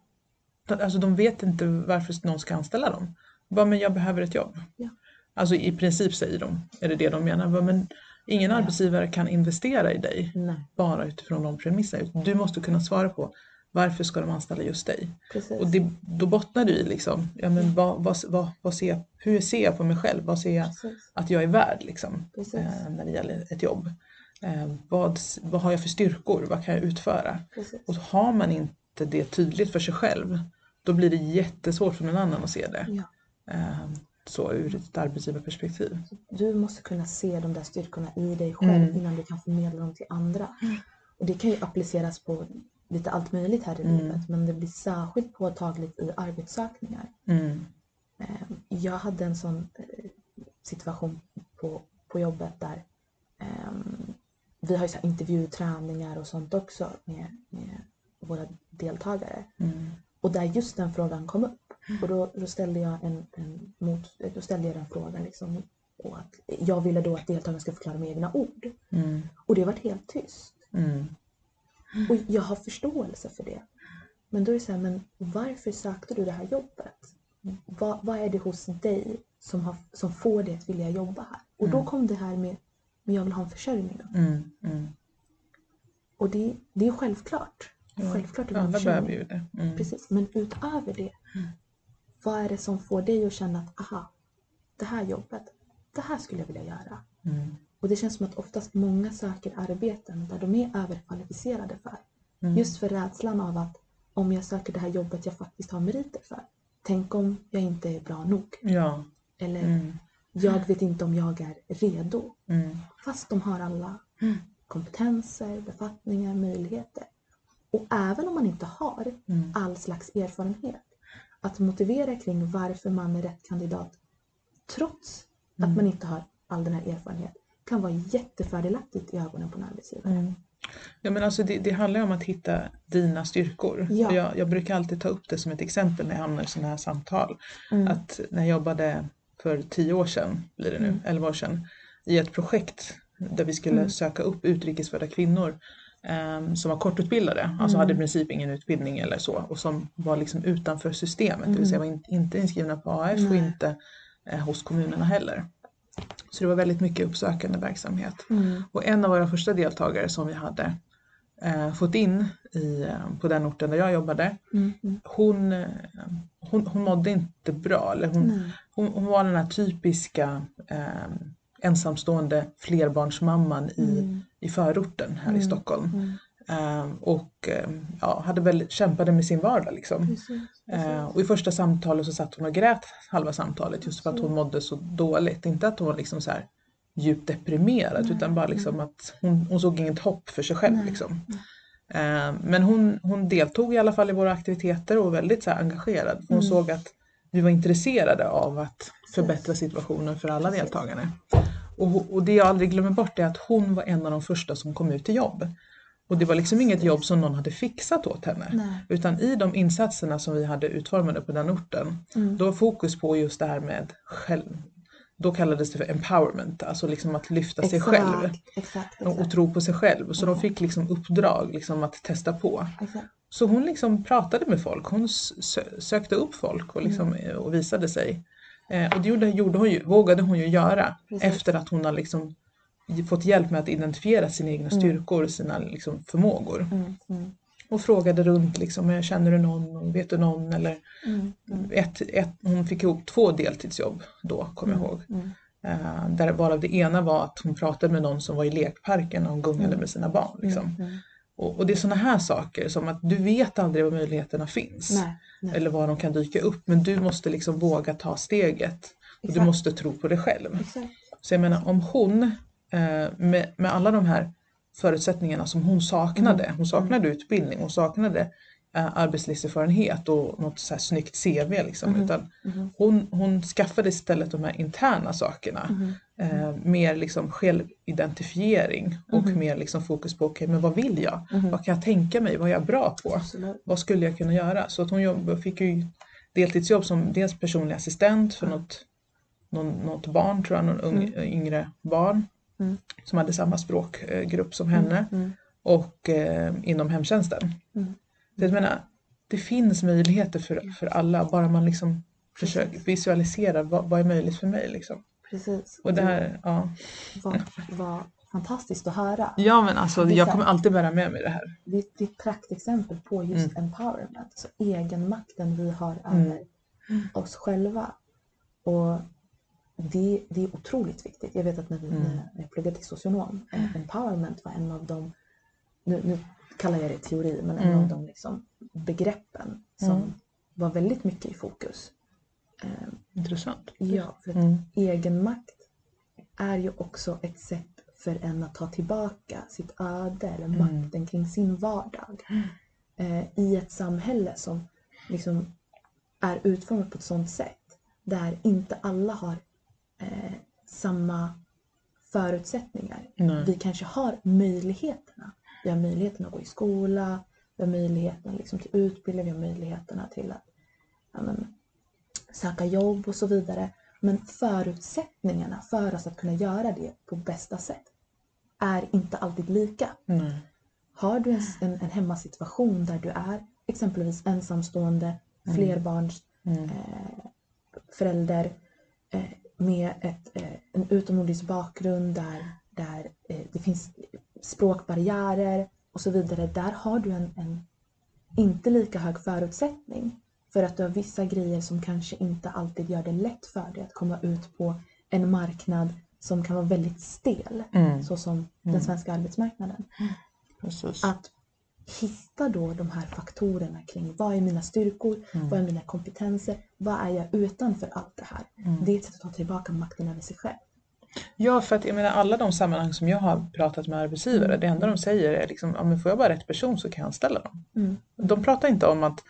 Alltså de vet inte varför någon ska anställa dem. Bara, men jag behöver ett jobb. Ja. Alltså i princip säger de, är det det de menar? Bara, men ingen Ja. arbetsgivare kan investera i dig Nej, bara utifrån de premisserna. Du måste kunna svara på varför ska de anställa just dig? precis. Och det, då bottnar det i liksom, ja, men vad, vad, vad, vad ser jag, hur ser jag på mig själv? Vad ser jag precis. att jag är värd liksom, eh, när det gäller ett jobb? Eh, vad, vad har jag för styrkor? Vad kan jag utföra? precis. Och har man inte det tydligt för sig själv, då blir det jättesvårt för någon annan att se det. Ja. Eh, så ur ett arbetsgivarperspektiv. Du måste kunna se de där styrkorna i dig själv Mm. innan du kan förmedla dem till andra. Och det kan ju appliceras på lite allt möjligt här i Mm. livet men det blir särskilt påtagligt i arbetssökningar. Mm. Eh, Jag hade en sån eh, situation på, på jobbet där ehm, vi har ju så intervjuträningar och sånt också med, med våra deltagare. Mm. Och där just den frågan kom upp. Och då, då ställde jag en, en mot, då ställde jag den frågan liksom. Och att jag ville då att deltagarna ska förklara med egna ord. Mm. Och det var helt tyst. Mm. Och jag har förståelse för det. Men då är det så här, men varför sökte du det här jobbet? Vad, vad är det hos dig som, har, som får dig att vilja jobba här? Och då Mm. kom det här med, men jag vill ha en försörjning. Mm. Mm. Och det, det är självklart. Ja, Självklart en Alla behöver ju det. Mm. Precis. Men utöver det, Mm. vad är det som får dig att känna att aha, det här jobbet, det här skulle jag vilja göra. Mm. Och det känns som att oftast många söker arbeten där de är överkvalificerade för. Mm. Just för rädslan av att om jag söker det här jobbet jag faktiskt har meriter för. Tänk om jag inte är bra nog. Ja. Eller Mm. jag vet inte om jag är redo. Mm. Fast de har alla Mm. kompetenser, befattningar, möjligheter. Och även om man inte har Mm. all slags erfarenhet. Att motivera kring varför man är rätt kandidat trots Mm. att man inte har all den här erfarenheten kan vara jättefördelaktigt i ögonen på en arbetsgivare. Mm. Ja, men alltså det, det handlar om att hitta dina styrkor. Ja. Jag, jag brukar alltid ta upp det som ett exempel när jag hamnar i sådana här samtal. Mm. Att när jag jobbade för tio år sedan, blir det nu, Mm. elva år sedan, i ett projekt där vi skulle Mm. söka upp utrikesfödda kvinnor som var kortutbildade, alltså Mm. hade i princip ingen utbildning eller så och som var liksom utanför systemet, det vill säga var in, inte inskrivna på AF och Nej. inte eh, hos kommunerna heller. Så det var väldigt mycket uppsökande verksamhet. Mm. Och en av våra första deltagare som vi hade eh, fått in i, eh, på den orten där jag jobbade, Mm. Mm. hon, eh, hon, hon mådde inte bra. Eller hon, hon, hon var den här typiska eh, ensamstående flerbarnsmamman i, Mm. i förorten här i Mm. Stockholm. Mm. Eh, och eh, ja, hade väldigt, kämpade med sin vardag liksom. Precis. Precis. och i första samtalet så satt hon och grät halva samtalet just för att hon mådde så dåligt. Inte att hon var liksom så här djupt deprimerad Nej, utan bara liksom att hon, hon såg inget hopp för sig själv. Nej, Liksom. Men hon, hon deltog i alla fall i våra aktiviteter och var väldigt så engagerad. Hon Mm. såg att vi var intresserade av att förbättra situationen för alla Precis. deltagarna. Och, och det jag aldrig glömmer bort är att hon var en av de första som kom ut till jobb. Och det var liksom inget jobb som någon hade fixat åt henne. Nej. Utan i de insatserna som vi hade utformade på den orten, Mm. då var fokus på just det här med själv. Då kallades det för empowerment, alltså liksom att lyfta sig själv Exakt, exakt. och, exakt. tro på sig själv. Så de Exakt. fick liksom uppdrag liksom att testa på. exakt. Så hon liksom pratade med folk, hon sö- sökte upp folk och, liksom, Mm. eh, och visade sig. Eh, och det gjorde, gjorde hon ju, vågade hon ju göra Precis. efter att hon har liksom fått hjälp med att identifiera sina egna Mm. styrkor och sina liksom, förmågor. Mm, mm, Och frågade runt liksom, "Men känner du någon, vet du någon? Eller mm, mm, ett, ett, hon fick ihop två deltidsjobb då, kommer jag ihåg. mm, Eh, där varav det ena var att hon pratade med någon som var i lekparken och hon gungade med sina barn. Liksom. Och, och det är sådana här saker som att du vet aldrig var möjligheterna finns. Nej, nej. Eller var de kan dyka upp. Men du måste liksom våga ta steget. Och du Exakt. måste tro på dig själv. Exakt. Så jag menar om hon eh, med, med alla de här förutsättningarna som hon saknade. Mm. Hon saknade utbildning, hon saknade arbetslivserfarenhet och något så här snyggt CV. Liksom, Mhm. utan Mhm, hon, hon skaffade istället de här interna sakerna. mhm, Eh, mer liksom självidentifiering och Mhm. mer liksom fokus på okay, men vad vill jag? mhm. Vad kan jag tänka mig? Vad är jag bra på? Absolut. Vad skulle jag kunna göra? Så att hon jobb, fick ju deltidsjobb som dels personlig assistent för Mm. något, någon, något barn, tror jag, någon ung, yngre barn Mm. som hade samma språkgrupp som henne Mm, och eh, inom hemtjänsten. Mm. Jag menar, det finns möjligheter för, för alla, bara man liksom försöker visualisera vad, vad är möjligt för mig. Liksom. Precis. Och det här, ja. var, var fantastiskt att höra. ja men alltså jag kommer alltid bära med mig det här. Det, det är ett praktexempel på just empowerment, alltså egenmakten vi har Mm. över oss själva. Och det, det är otroligt viktigt. Jag vet att när, vi, Mm. när jag pluggade till socionom, eh, empowerment var en av de, nu, nu kallar jag det teori, men en Mm. av de liksom begreppen som Mm. var väldigt mycket i fokus. Eh, Intressant. ja, för att Mm. egenmakt är ju också ett sätt för en att ta tillbaka sitt öde eller Mm. makten kring sin vardag. Eh, I ett samhälle som liksom är utformat på ett sådant sätt där inte alla har eh, samma förutsättningar. Nej. Vi kanske har möjligheterna. Vi har möjligheten att gå i skola, vi har möjligheten liksom till utbildning, vi har möjligheterna till att ja, men, söka jobb och så vidare. Men förutsättningarna för oss att kunna göra det på bästa sätt är inte alltid lika. Nej. Har du en, en, en hemmasituation där du är exempelvis ensamstående, flerbarns Mm. eh, förälder eh, med ett, eh, en utomnordisk bakgrund där, där eh, det finns språkbarriärer och så vidare. Där har du en, en inte lika hög förutsättning för att du har vissa grejer som kanske inte alltid gör det lätt för dig att komma ut på en marknad som kan vara väldigt stel, Mm. så som den svenska arbetsmarknaden. Precis. Att hitta då de här faktorerna kring vad är mina styrkor, Mm. vad är mina kompetenser, vad är jag utanför allt det här. Mm. Det är ett sätt att ta tillbaka makten över sig själv. Ja, för att jag menar alla de sammanhang som jag har pratat med arbetsgivare, Mm. det enda de säger är liksom, ja men får jag bara rätt person så kan jag anställa dem. Mm. De pratar inte om att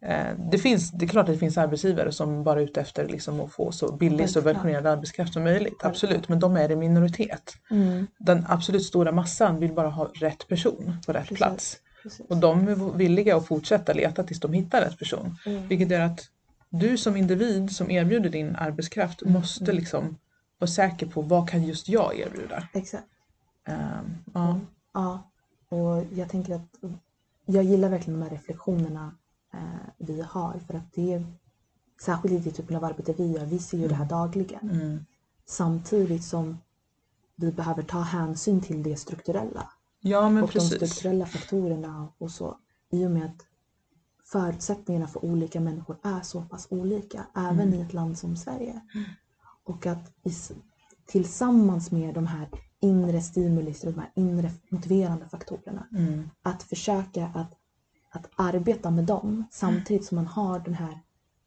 eh, det, finns, det är klart att det finns arbetsgivare som bara är ute efter liksom att få så billig subventionerad arbetskraft som möjligt. Absolut, men de är i minoritet. Mm. Den absolut stora massan vill bara ha rätt person på rätt Precis. plats. Precis. Och de är villiga att fortsätta leta tills de hittar rätt person. Mm. Vilket gör att du som individ som erbjuder din arbetskraft Mm, måste liksom vara säker på vad kan just jag erbjuda. Exakt. Ehm, ja. Ja, och jag tänker att jag gillar verkligen de här reflektionerna eh, vi har för att det är särskilt i det typen av arbete vi gör, vi ser ju det här dagligen. Mm. Samtidigt som vi behöver ta hänsyn till det strukturella. ja men och de precis. strukturella faktorerna och så. I och med att förutsättningarna för olika människor är så pass olika, även Mm. i ett land som Sverige. Och att i, tillsammans med de här inre stimulis, de här inre motiverande faktorerna, Mm. att försöka att, att arbeta med dem samtidigt som man har den här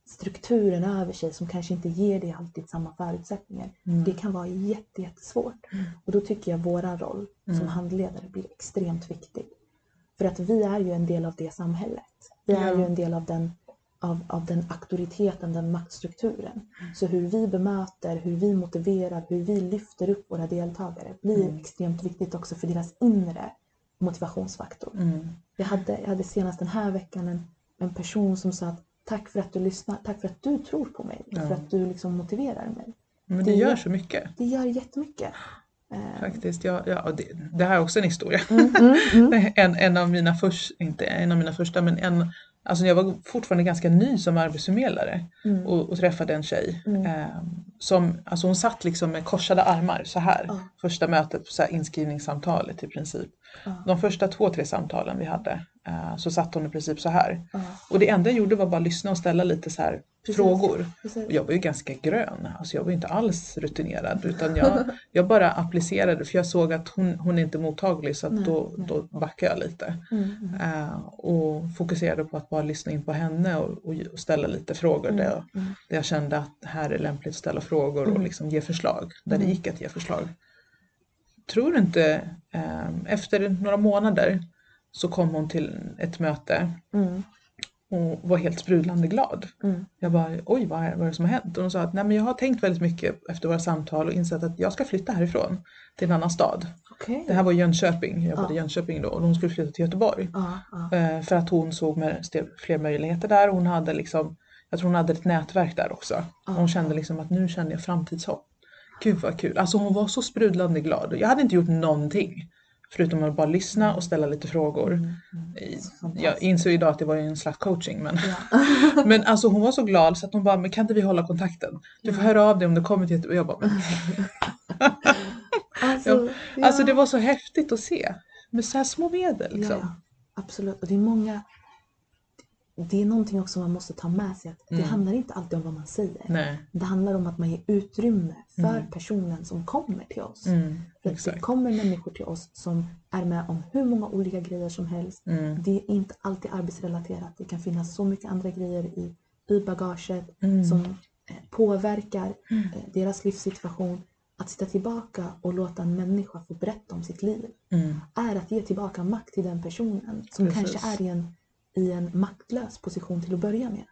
strukturen över sig som kanske inte ger dig alltid samma förutsättningar. Mm. Det kan vara jätte, jättesvårt. Och då tycker jag våra roll som Mm. handledare blir extremt viktig. För att vi är ju en del av det samhället. Vi är ju en del av den, av, av den auktoriteten, den maktstrukturen. Så hur vi bemöter, hur vi motiverar, hur vi lyfter upp våra deltagare blir Mm. extremt viktigt också för deras inre motivationsfaktor. Mm. Jag hade, jag hade senast den här veckan en, en person som sa att tack för att du lyssnar, tack för att du tror på mig, Ja. för att du liksom motiverar mig. Men Det det gör så mycket Det gör jättemycket. Eh, faktiskt. Ja, ja, det, det här är också en historia. mm, mm, mm. En, en av mina första, inte en av mina första, men en, alltså jag var fortfarande ganska ny som arbetsförmedlare Mm. och, och träffade en tjej Mm. eh, som, alltså hon satt liksom med korsade armar så här. Ja. Första mötet, så här inskrivningssamtalet i princip. Ja. De första två, tre samtalen vi hade eh, så satt hon i princip så här. Ja. Och det enda jag gjorde var bara lyssna och ställa lite så här Precis. frågor. Precis. Jag var ju ganska grön, alltså jag var ju inte alls rutinerad utan jag, jag bara applicerade för jag såg att hon, hon är inte mottaglig så Nej, då, nej. då backade jag lite. Mm, mm. Eh, och fokuserade på att bara lyssna in på henne och, och, ställa lite frågor där, jag, Mm. där jag kände att här är lämpligt att ställa frågor och Mm. liksom ge förslag, där det Mm. gick att ge förslag. Tror inte, eh, efter några månader så kom hon till ett möte Mm. Och var helt sprudlande glad. Mm. Jag bara, oj vad är, vad är det som har hänt? Och hon sa att Nej, men jag har tänkt väldigt mycket efter våra samtal och insett att jag ska flytta härifrån till en annan stad. Okej. Det här var Jönköping, jag jobbade i Ja. Jönköping då och hon skulle flytta till Göteborg. Ja, ja. Eh, För att hon såg fler möjligheter där. Hon hade liksom, jag tror hon hade ett nätverk där också. Ja. Hon kände liksom att nu känner jag framtidshopp. Gud vad kul. Alltså hon var så sprudlande glad. Jag hade inte gjort någonting. Förutom att bara lyssna och ställa lite frågor. Mm, mm. Jag insåg idag att det var en slags coaching men, Ja. men alltså hon var så glad så att hon bara, men kan inte vi hålla kontakten? Du får höra av dig om du kommer till Göteborg. Jag bara, men, Alltså, ja. Alltså det var så häftigt att se. Med så här små medel liksom. Ja, absolut. Och det är många... Det är någonting också man måste ta med sig. Att Det Mm. handlar inte alltid om vad man säger. Nej. Det handlar om att man ger utrymme för Mm. personen som kommer till oss. Mm, För det kommer människor till oss som är med om hur många olika grejer som helst. Mm, Det är inte alltid arbetsrelaterat. Det kan finnas så mycket andra grejer i, i bagaget mm, som eh, påverkar Mm. eh, deras livssituation. Att sitta tillbaka och låta en människa få berätta om sitt liv är att ge tillbaka makt till den personen som Precis. kanske är i en, i en maktlös position till att börja med.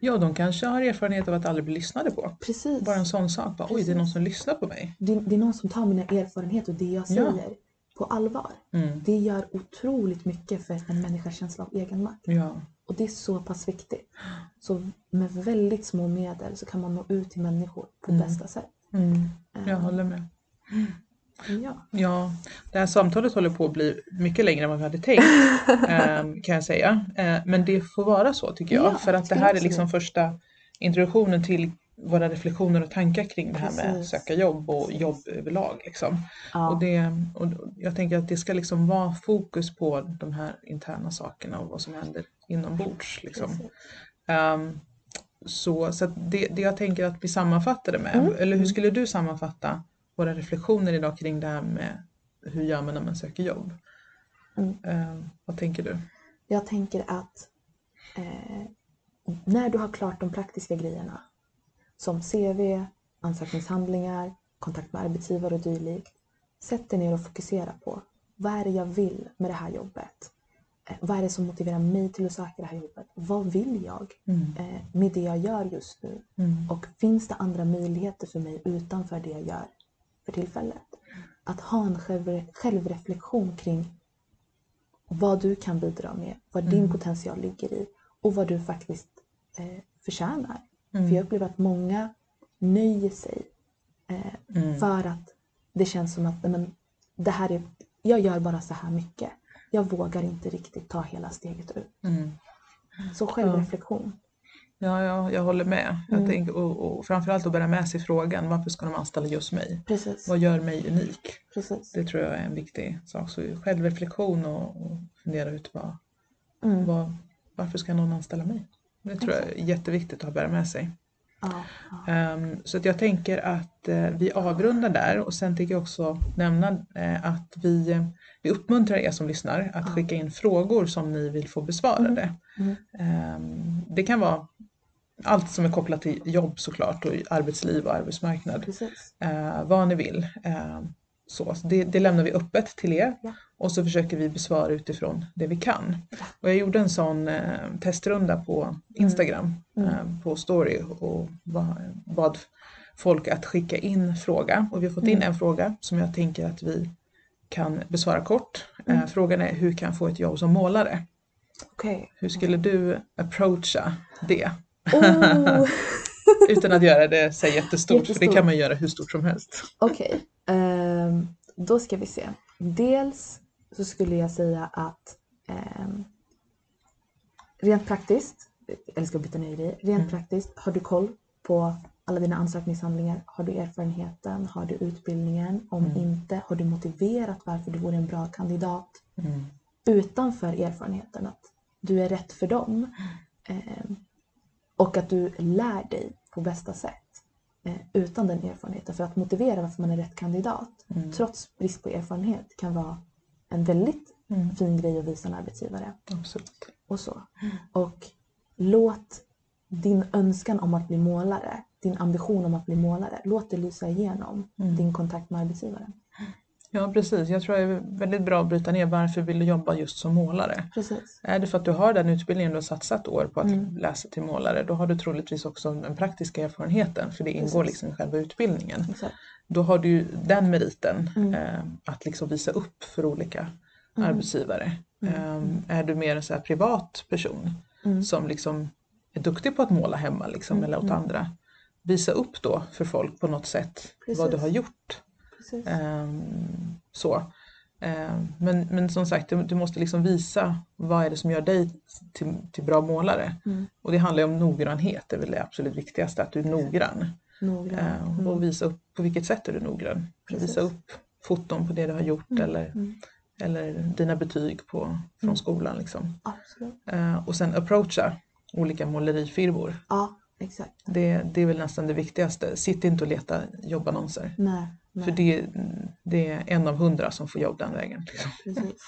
Ja, de kanske har erfarenhet av att aldrig bli lyssnade på. Precis. Bara en sån sak. Bara, Oj, det är någon som lyssnar på mig. Det, det är någon som tar mina erfarenheter och det jag Ja. säger på allvar. Mm. Det gör otroligt mycket för en människas känsla av egenmakt. Ja. Och det är så pass viktigt. Så med väldigt små medel så kan man nå ut till människor på Mm. bästa sätt. Mm. Jag håller med. Ja. Ja, det här samtalet håller på att bli mycket längre än vad vi hade tänkt ehm, kan jag säga. Eh, Men det får vara så tycker jag. Ja, för att det här är liksom första introduktionen till våra reflektioner och tankar kring det här med Precis. söka jobb och jobb överlag. Liksom. Ja. Och, det, och jag tänker att det ska liksom vara fokus på de här interna sakerna och vad som händer inombords. Liksom. Ehm, så så det, det jag tänker att vi sammanfattar det med, Mm. eller hur Mm. skulle du sammanfatta våra reflektioner idag kring det här med hur gör man när man söker jobb? Mm. Ehm, vad tänker du? Jag tänker att eh, när du har klart de praktiska grejerna som CV, ansökningshandlingar, kontakt med arbetsgivare och dylikt. Sätt dig ner och fokusera på vad är det jag vill med det här jobbet? Eh, vad är det som motiverar mig till att söka det här jobbet? Vad vill jag Mm. eh, med det jag gör just nu? Mm. Och finns det andra möjligheter för mig utanför det jag gör för tillfället? Att ha en själv, självreflektion kring vad du kan bidra med, vad din Mm. potential ligger i och vad du faktiskt eh, förtjänar. Mm. För jag upplever att många nöjer sig eh, Mm. för att det känns som att nej, men, det här är, jag gör bara så här mycket. Jag vågar inte riktigt ta hela steget ut. Mm. Så självreflektion. Ja, ja, jag håller med. Jag Mm. tänker, och, och framförallt att bära med sig frågan varför ska de anställa just mig? Precis. Vad gör mig unik? Precis. Det tror jag är en viktig sak. Så självreflektion och, och fundera ut vad, Mm. vad, varför ska någon anställa mig? Det tror jag är jätteviktigt att bära med sig. Ja, ja. Ehm, så att jag tänker att eh, vi avrundar där och sen tänker jag också nämna eh, att vi, eh, vi uppmuntrar er som lyssnar att Ja. skicka in frågor som ni vill få besvarade. Mm. Ehm, det kan vara allt som är kopplat till jobb såklart och arbetsliv och arbetsmarknad. Eh, vad ni vill. Ehm, så så det, det lämnar vi öppet till er Ja. och så försöker vi besvara utifrån det vi kan. Och jag gjorde en sån eh, testrunda på Instagram Mm. eh, på story och ba- bad folk att skicka in fråga och vi har fått in Mm. en fråga som jag tänker att vi kan besvara kort. Eh, Mm. frågan är hur kan jag få ett jobb som målare? Okej. Hur skulle du approacha det? Oh, Utan att göra det så jättestort, för det Jättestort. kan man göra hur stort som helst. Okej, ehm, då ska vi se. Dels så skulle jag säga att ehm, rent praktiskt, eller ska byta ner i rent Mm. praktiskt, har du koll på alla dina ansökningshandlingar. Har du erfarenheten? Har du utbildningen? Om Mm. inte, har du motiverat varför du vore en bra kandidat? Mm. utanför erfarenheten att du är rätt för dem. Eh, och att du lär dig på bästa sätt eh, utan den erfarenheten. För att motivera varför man är rätt kandidat Mm. trots brist på erfarenhet kan vara en väldigt Mm. fin grej att visa en arbetsgivare. Absolut. Och så. Och låt din önskan om att bli målare, din ambition om att bli målare, låt det lysa igenom Mm. din kontakt med arbetsgivaren. Ja precis, jag tror det är väldigt bra att bryta ner varför vill du jobba just som målare? Precis. Är det för att du har den utbildningen du har satsat år på att Mm. läsa till målare, då har du troligtvis också den praktiska erfarenheten för det ingår Precis. liksom i själva utbildningen. Exakt. Då har du den meriten Mm. eh, att liksom visa upp för olika Mm. arbetsgivare. Eh, är du mer en så privat person Mm. som liksom är duktig på att måla hemma liksom, Mm, eller åt andra, visa upp då för folk på något sätt vad du Precis. har gjort. Ehm, så. Ehm, men, men som sagt, du, måste liksom visa vad är det som gör dig till, till bra målare. Mm. Och det handlar ju om noggrannhet, det är väl det absolut viktigaste, att du är noggrann. Noggrann. Ehm, Mm. Och visa upp på vilket sätt är du noggrann. Precis. Visa upp foton på det du har gjort Mm, eller, mm. eller dina betyg på, från Mm. skolan. Liksom. Och sen approacha olika målerifirmor. Ja, exakt. Det, det är väl nästan det viktigaste. Sitt inte och leta jobbannonser. Nej, nej. För det, det är en av hundra som får jobb den vägen. Liksom. Precis.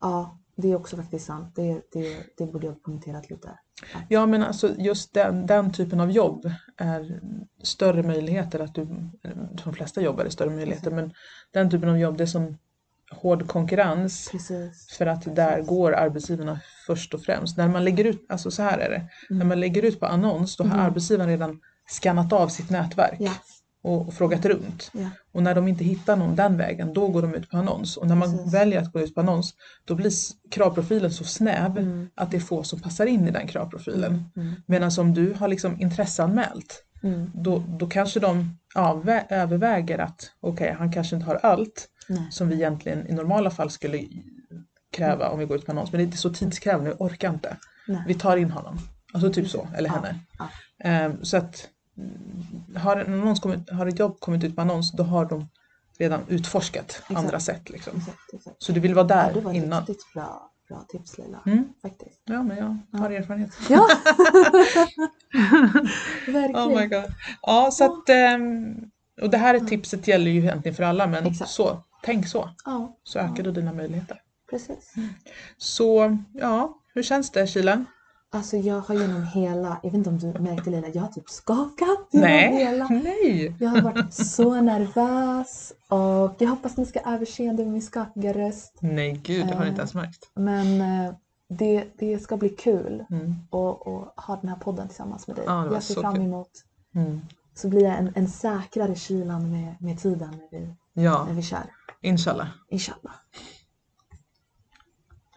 Ja, det är också faktiskt sant. Det, det, det borde jag ha kommenterat lite. Ja men alltså just den, den typen av jobb är större möjligheter att du, de flesta jobb är det större möjligheter men den typen av jobb det är som hård konkurrens Precis. för att där går arbetsgivarna först och främst. När man lägger ut, alltså så här är det, när Mm. man lägger ut på annons då har Mhm. arbetsgivaren redan skannat av sitt nätverk Ja, och, och frågat runt. ja, Och när de inte hittar någon den vägen, då går de ut på annons. Och när man Precis. väljer att gå ut på annons, då blir kravprofilen så snäv Mm. att det är få som passar in i den kravprofilen. mm, Medan om du har liksom intresseanmält, mm. då, då kanske de avvä- överväger att okej, han kanske inte har allt Nej. som vi egentligen i normala fall skulle kräva om vi går ut på annons. Men det är inte så tidskrävande, vi orkar inte. Nej. Vi tar in honom. Alltså typ så, eller Ja, henne. ja. Ehm, så att har, annons kommit, har ett jobb kommit ut på annons, då har de redan utforskat andra sätt. Liksom. Exakt, exakt. Så du vill vara Ja, där det var innan. riktigt bra, bra tips Leila. Mm. Faktiskt. Ja, men jag har erfarenhet. Ja! Verkligen. Oh my god. Ja, så att, ehm, och det här är tipset gäller ju egentligen för alla, men Exakt. så, tänk så, Ja, så ökar du dina möjligheter. precis. Så, ja, hur känns det Kilen? Alltså jag har genom hela, jag vet inte om du märkte Leila, jag har typ skakat genom Nej, hela. nej! Jag har varit så nervös och jag hoppas ni ska överseende med min skakiga röst. Nej, gud, det har jag inte Eh. ens märkt. Men eh, det, det ska bli kul Mm. att att ha den här podden tillsammans med dig. Var jag ser fram emot Mm. så blir jag en, en säkrare kylan med, med tiden när vi, Ja, när vi kör. inshallah. Inshallah.